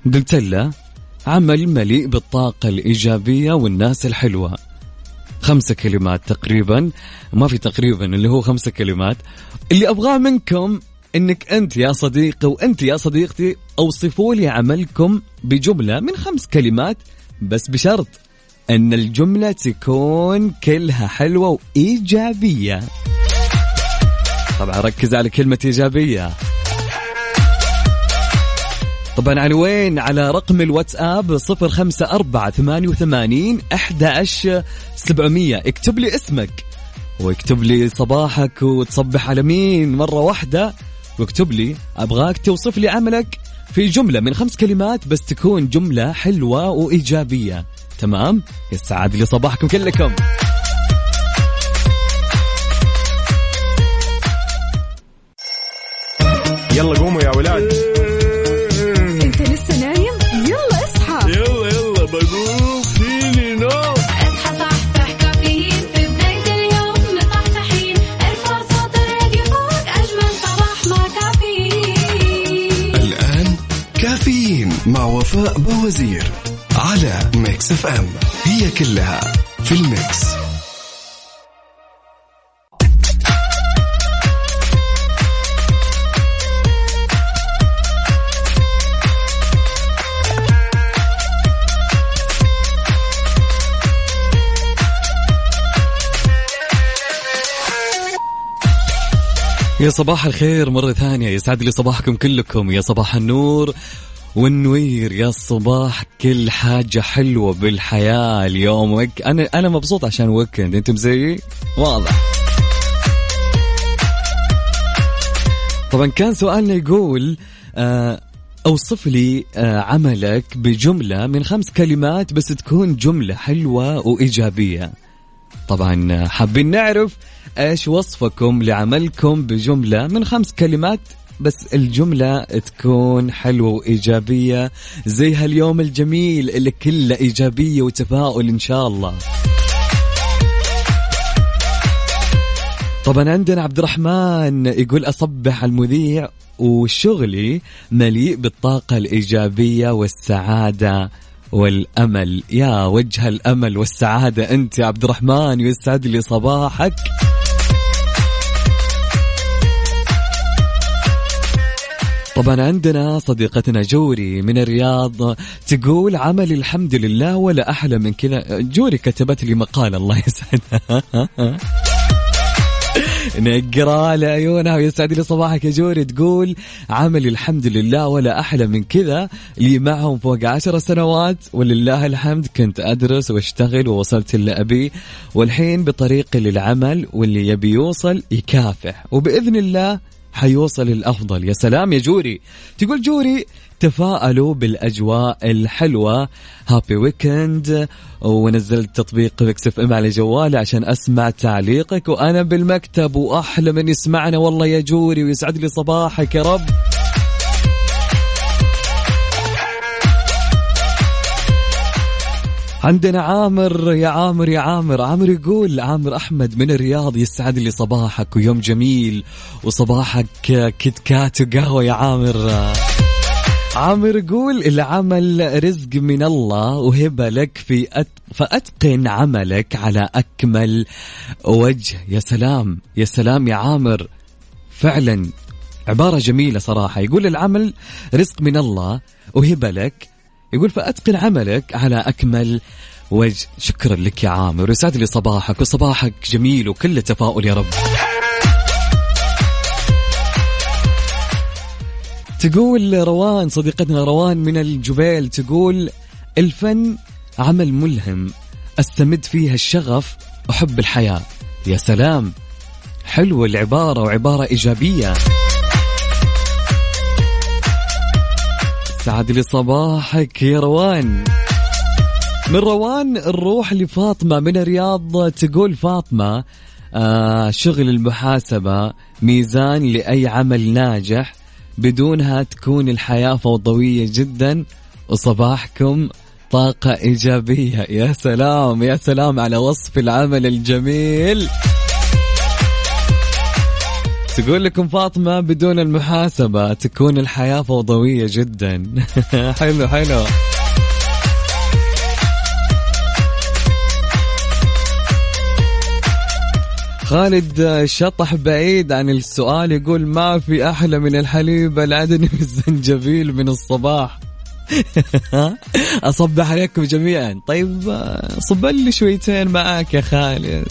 [SPEAKER 8] قلت له عمل مليء بالطاقة الإيجابية والناس الحلوة. خمسة كلمات تقريبا ما في تقريبا اللي هو خمسة كلمات. اللي أبغاه منكم إنك أنت يا صديقي وأنت يا صديقتي أوصفوا لي عملكم بجملة من خمس كلمات بس بشرط أن الجملة تكون كلها حلوة وإيجابية. طبعا ركز على كلمة إيجابية. طبعا على وين؟ على رقم الواتساب صفر خمسة أربعة ثمانية وثمانين أحد سبعمية. اكتب لي اسمك واكتب لي صباحك وتصبح على مين مرة واحدة. واكتب لي أبغاك توصف لي عملك في جملة من خمس كلمات بس تكون جملة حلوة وإيجابية. تمام؟ يسعد لي صباحكم كلكم.
[SPEAKER 1] يلا قوموا يا ولاد.
[SPEAKER 4] وفاء بوزير على Mix FM. هي كلها في ال Mix.
[SPEAKER 8] يا صباح الخير مرة ثانية. يسعد لي صباحكم كلكم. يا صباح النور. والنوير يا صباح كل حاجة حلوة بالحياة اليوم. وك... أنا أنا مبسوط عشان ويكند أنتم زيي واضح. طبعا كان سؤالنا يقول آه أوصف لي آه عملك بجملة من خمس كلمات بس تكون جملة حلوة وإيجابية. طبعا حابين نعرف إيش وصفكم لعملكم بجملة من خمس كلمات؟ بس الجملة تكون حلوة وإيجابية زي هاليوم الجميل اللي كله إيجابية وتفاؤل إن شاء الله. طبعا عندنا عبد الرحمن يقول أصبح المذيع وشغلي مليء بالطاقة الإيجابية والسعادة والأمل. يا وجه الأمل والسعادة أنت يا عبد الرحمن يسعد لي صباحك. طبعا عندنا صديقتنا جوري من الرياض تقول عملي الحمد لله ولا أحلى من كذا. جوري كتبت لي مقال الله يسعدها. نقرأ لعيونها ويسعد لي صباحك يا جوري. تقول عملي الحمد لله ولا أحلى من كذا. لي معهم فوق عشر سنوات. ولله الحمد كنت أدرس وأشتغل ووصلت اللي ابي والحين بطريقي للعمل واللي يبي يوصل يكافح. وبإذن الله حيوصل الأفضل. يا سلام يا جوري. تقول جوري تفاءلوا بالأجواء الحلوة. happy weekend ونزلت تطبيق Mix FM على جوالي عشان أسمع تعليقك. وأنا بالمكتب وأحلى من يسمعنا. والله يا جوري ويسعد لي صباحك يا رب. عندنا عامر يا عامر يا عامر. عامر يقول عامر أحمد من الرياض يسعد لي صباحك ويوم جميل وصباحك كيت كات وقهوة يا عامر. عامر يقول العمل رزق من الله وهبة لك في أت... فأتقن عملك على أكمل وجه. يا سلام يا سلام يا عامر. فعلا عبارة جميلة صراحة. يقول العمل رزق من الله وهبة لك يقول فأتقن عملك على أكمل وجه. شكرا لك يا عامر. ويسعد لي صباحك وصباحك جميل وكل تفاؤل يا رب. تقول روان صديقتنا روان من الجبيل تقول الفن عمل ملهم أستمد فيها الشغف احب الحياة. يا سلام. حلوة العبارة وعبارة إيجابية. سعد لي صباحك يا روان. من روان نروح لفاطمة من الرياض تقول فاطمة آه شغل المحاسبة ميزان لأي عمل ناجح بدونها تكون الحياة فوضوية جدا وصباحكم طاقة إيجابية. يا سلام يا سلام على وصف العمل الجميل. تقول لكم فاطمة بدون المحاسبة تكون الحياة فوضوية جدا. حلو حلو. خالد شطح بعيد عن السؤال يقول ما في أحلى من الحليب العدني بالزنجبيل من الصباح؟ أصبح عليكم جميعا. طيب صب لي شويتين معاك يا خالد.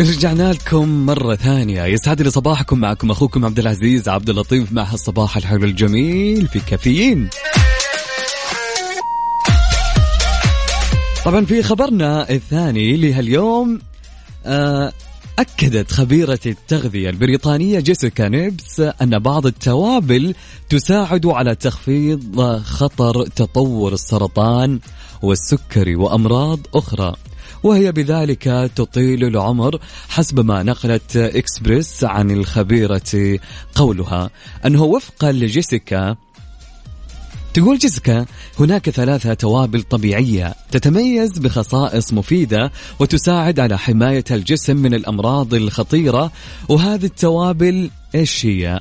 [SPEAKER 8] رجعنا لكم مرة ثانية. يسعد لي صباحكم معكم أخوكم عبد العزيز عبد اللطيف مع هالصباح الحلو الجميل في كافيين. طبعا في خبرنا الثاني لهاليوم آه أكدت خبيرة التغذية البريطانية جيسيكا نيبس أن بعض التوابل تساعد على تخفيض خطر تطور السرطان والسكري وأمراض أخرى. وهي بذلك تطيل العمر حسب ما نقلت إكسبريس عن الخبيرة قولها. أنه وفقا لجيسيكا تقول جيسيكا هناك ثلاثة توابل طبيعية تتميز بخصائص مفيدة وتساعد على حماية الجسم من الأمراض الخطيرة. وهذه التوابل إيش هي؟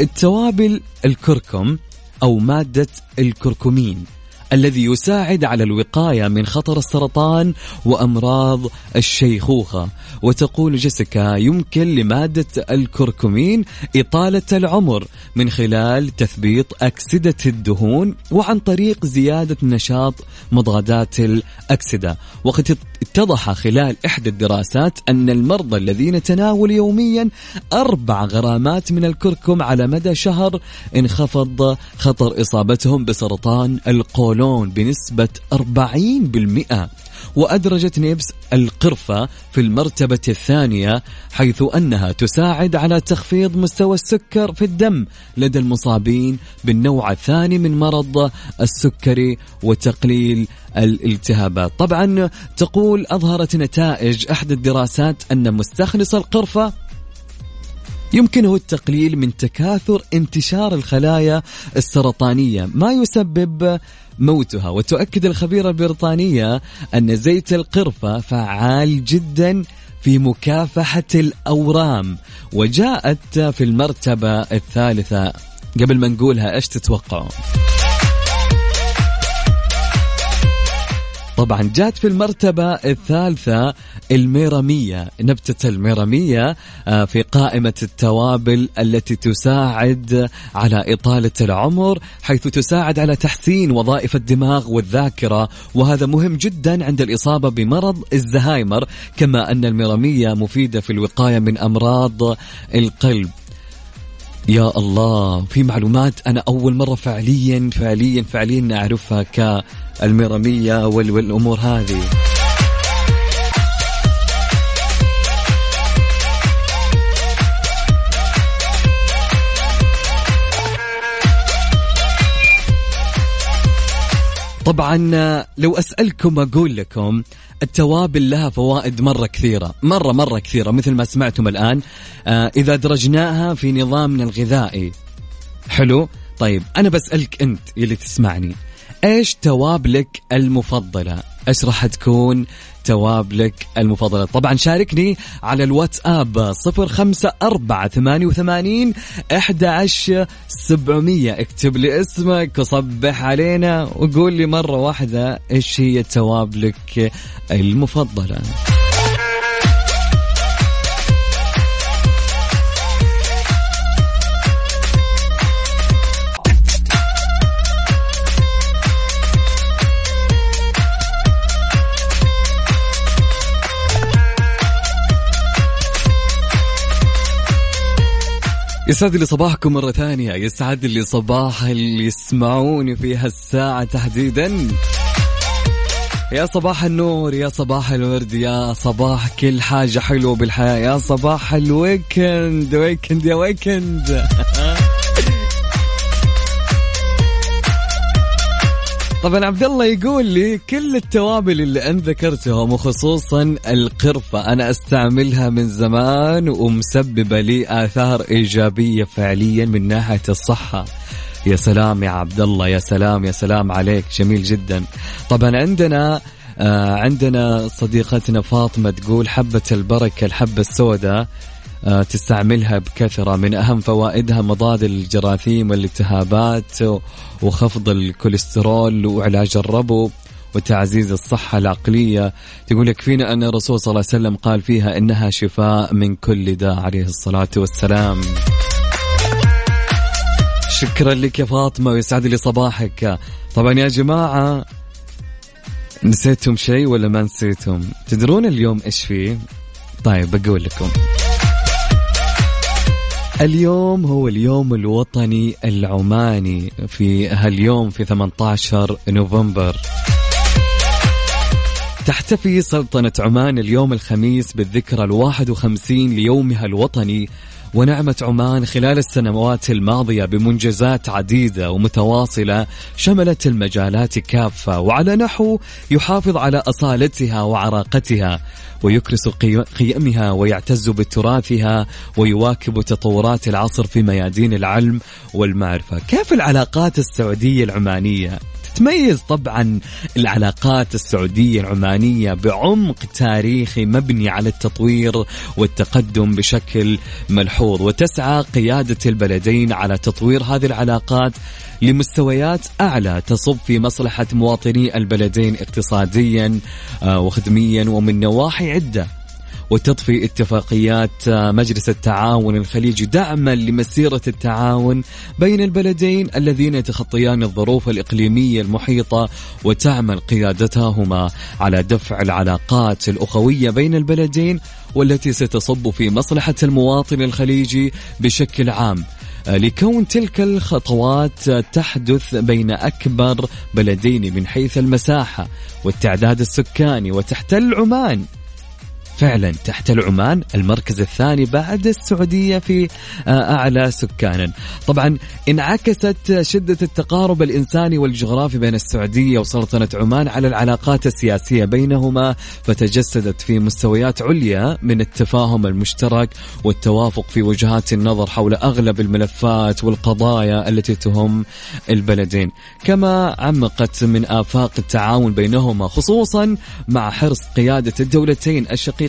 [SPEAKER 8] التوابل الكركم أو مادة الكركمين. الذي يساعد على الوقاية من خطر السرطان وأمراض الشيخوخة. وتقول جيسيكا يمكن لمادة الكركمين إطالة العمر من خلال تثبيط أكسدة الدهون وعن طريق زيادة نشاط مضادات الأكسدة. وقد اتضح خلال إحدى الدراسات أن المرضى الذين تناولوا يوميا أربع غرامات من الكركم على مدى شهر انخفض خطر إصابتهم بسرطان القولون بنسبة 40% وأدرجت نيبس القرفة في المرتبة الثانية حيث أنها تساعد على تخفيض مستوى السكر في الدم لدى المصابين بالنوع الثاني من مرض السكري وتقليل الالتهابات. طبعا تقول أظهرت نتائج إحدى الدراسات أن مستخلص القرفة يمكنه التقليل من تكاثر انتشار الخلايا السرطانية ما يسبب موتها وتؤكد الخبيرة البريطانية أن زيت القرفة فعال جدا في مكافحة الأورام وجاءت في المرتبة الثالثة قبل ما نقولها إيش تتوقعوا؟ طبعا جات في المرتبة الثالثة الميرامية. نبتة الميرامية آه، في قائمة التوابل التي تساعد على إطالة العمر حيث تساعد على تحسين وظائف الدماغ والذاكرة. وهذا مهم جدا عند الإصابة بمرض الزهايمر كما أن الميرامية مفيدة في الوقاية من أمراض القلب. يا الله في معلومات. أنا أول مرة فعليا فعليا فعليا أعرفها كالمرمية وال- والأمور هذه. طبعا لو أسألكم أقول لكم التوابل لها فوائد مرة كثيرة مرة مرة كثيرة مثل ما سمعتم الآن. آه، إذا درجناها في نظامنا الغذائي. حلو؟ طيب أنا بسألك أنت يلي تسمعني. إيش توابلك المفضلة؟ إيش راح تكون توابلك المفضلة؟ طبعا شاركني على الواتساب صفر خمسة أربعة ثمانية وثمانين أحد سبعمية. اكتب لي اسمك وصبح علينا وقول لي مرة واحدة إيش هي توابلك المفضلة. يسعد لي صباحكم مرة ثانية. يسعد لي صباح اللي يسمعوني في هالساعة تحديدا. يا صباح النور يا صباح الورد يا صباح كل حاجة حلوة بالحياة يا صباح ال weekend weekend يا weekend. طبعا عبد الله يقول لي كل التوابل اللي أنت ذكرتهم وخصوصا القرفة أنا أستعملها من زمان ومسببة لي آثار إيجابية فعليا من ناحية الصحة. يا سلام يا عبد الله يا سلام يا سلام عليك جميل جدا. طبعا عندنا آه عندنا صديقتنا فاطمة تقول حبة البركة الحبة السوداء. تستعملها بكثرة. من أهم فوائدها مضاد الجراثيم والالتهابات وخفض الكوليسترول وعلاج الربو وتعزيز الصحة العقلية. تقول يكفينا أن الرسول صلى الله عليه وسلم قال فيها إنها شفاء من كل داء عليه الصلاة والسلام. شكرا لك يا فاطمة ويسعد لي صباحك. طبعا يا جماعة نسيتم شيء ولا ما نسيتم؟ تدرون اليوم إيش فيه؟ طيب بقول لكم. اليوم هو اليوم الوطني العماني في هاليوم في 18 نوفمبر. تحتفي سلطنة عمان اليوم الخميس بالذكرى الواحد وخمسين ليومها الوطني ونعمت عمان خلال السنوات الماضية بمنجزات عديدة ومتواصلة شملت المجالات كافة وعلى نحو يحافظ على أصالتها وعراقتها ويكرس قي- قيمها ويعتز بتراثها ويواكب تطورات العصر في ميادين العلم والمعرفة. كيف العلاقات السعودية العمانية؟ تتميز طبعا العلاقات السعودية العمانية بعمق تاريخي مبني على التطوير والتقدم بشكل ملحوظ وتسعى قيادة البلدين على تطوير هذه العلاقات لمستويات أعلى تصب في مصلحة مواطني البلدين اقتصاديا آه، وخدميا ومن نواحي عدة. وتضفي اتفاقيات آه، مجلس التعاون الخليجي دعما لمسيرة التعاون بين البلدين الذين يتخطيان الظروف الإقليمية المحيطة وتعمل قيادتهما على دفع العلاقات الأخوية بين البلدين والتي ستصب في مصلحة المواطن الخليجي بشكل عام. آه، لكون تلك الخطوات آه، تحدث بين أكبر بلدين من حيث المساحة والتعداد السكاني وتحتل عمان فعلا تحتل عمان المركز الثاني بعد السعودية في آه، أعلى سكانا طبعا انعكست شدة التقارب الإنساني والجغرافي بين السعودية وسلطنة عمان على العلاقات السياسية بينهما فتجسدت في مستويات عليا من التفاهم المشترك والتوافق في وجهات النظر حول أغلب الملفات والقضايا التي تهم البلدين. كما عمقت من آفاق التعاون بينهما خصوصا مع حرص قيادة الدولتين الشقيقتين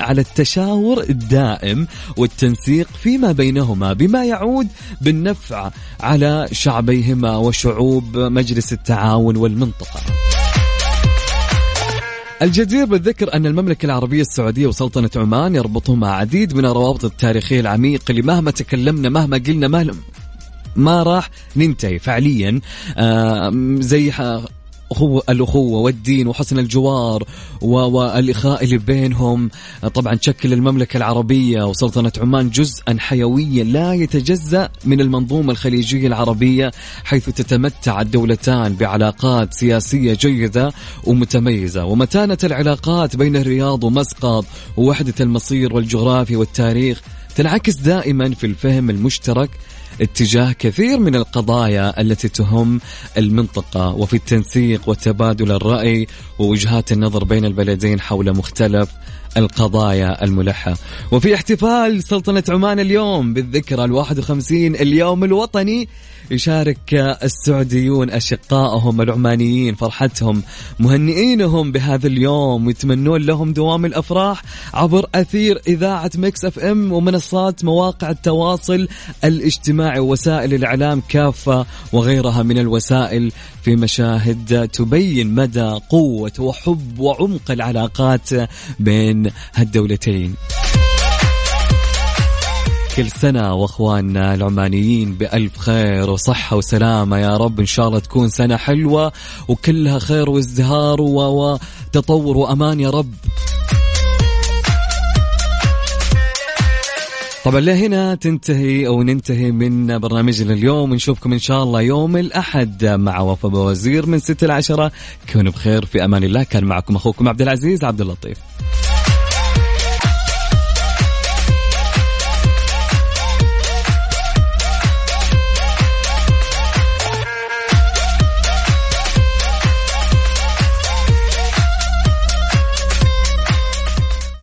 [SPEAKER 8] على التشاور الدائم والتنسيق فيما بينهما بما يعود بالنفع على شعبيهما وشعوب مجلس التعاون والمنطقة. الجدير بالذكر أن المملكة العربية السعودية وسلطنة عمان يربطهما عديد من الروابط التاريخية العميقة اللي مهما تكلمنا مهما قلنا مهما ما راح ننتهي فعليا. آه زي أخوة الأخوة والدين وحسن الجوار و- والإخاء اللي بينهم. طبعا تشكل المملكة العربية وسلطنة عمان جزءا حيويا لا يتجزأ من المنظومة الخليجية العربية حيث تتمتع الدولتان بعلاقات سياسية جيدة ومتميزة. ومتانة العلاقات بين الرياض ومسقط ووحدة المصير والجغرافيا والتاريخ تنعكس دائما في الفهم المشترك اتجاه كثير من القضايا التي تهم المنطقة وفي التنسيق وتبادل الرأي ووجهات النظر بين البلدين حول مختلف القضايا الملحة. وفي احتفال سلطنة عمان اليوم بالذكرى الواحد وخمسين اليوم الوطني يشارك السعوديون أشقائهم العمانيين فرحتهم مهنئينهم بهذا اليوم ويتمنون لهم دوام الأفراح عبر أثير إذاعة Mix FM ومنصات مواقع التواصل الاجتماعي ووسائل الإعلام كافة وغيرها من الوسائل في مشاهد تبين مدى قوة وحب وعمق العلاقات بين هالدولتين. كل سنة وأخواننا العمانيين بألف خير وصحة وسلامة. يا رب إن شاء الله تكون سنة حلوة وكلها خير وازدهار وتطور وأمان يا رب. طبعا لهنا تنتهي أو ننتهي من برنامجنا اليوم. ونشوفكم إن شاء الله يوم الأحد مع وفاء بوزير من 6 ل 10 كونوا بخير في أمان الله. كان معكم أخوكم عبد العزيز عبد اللطيف.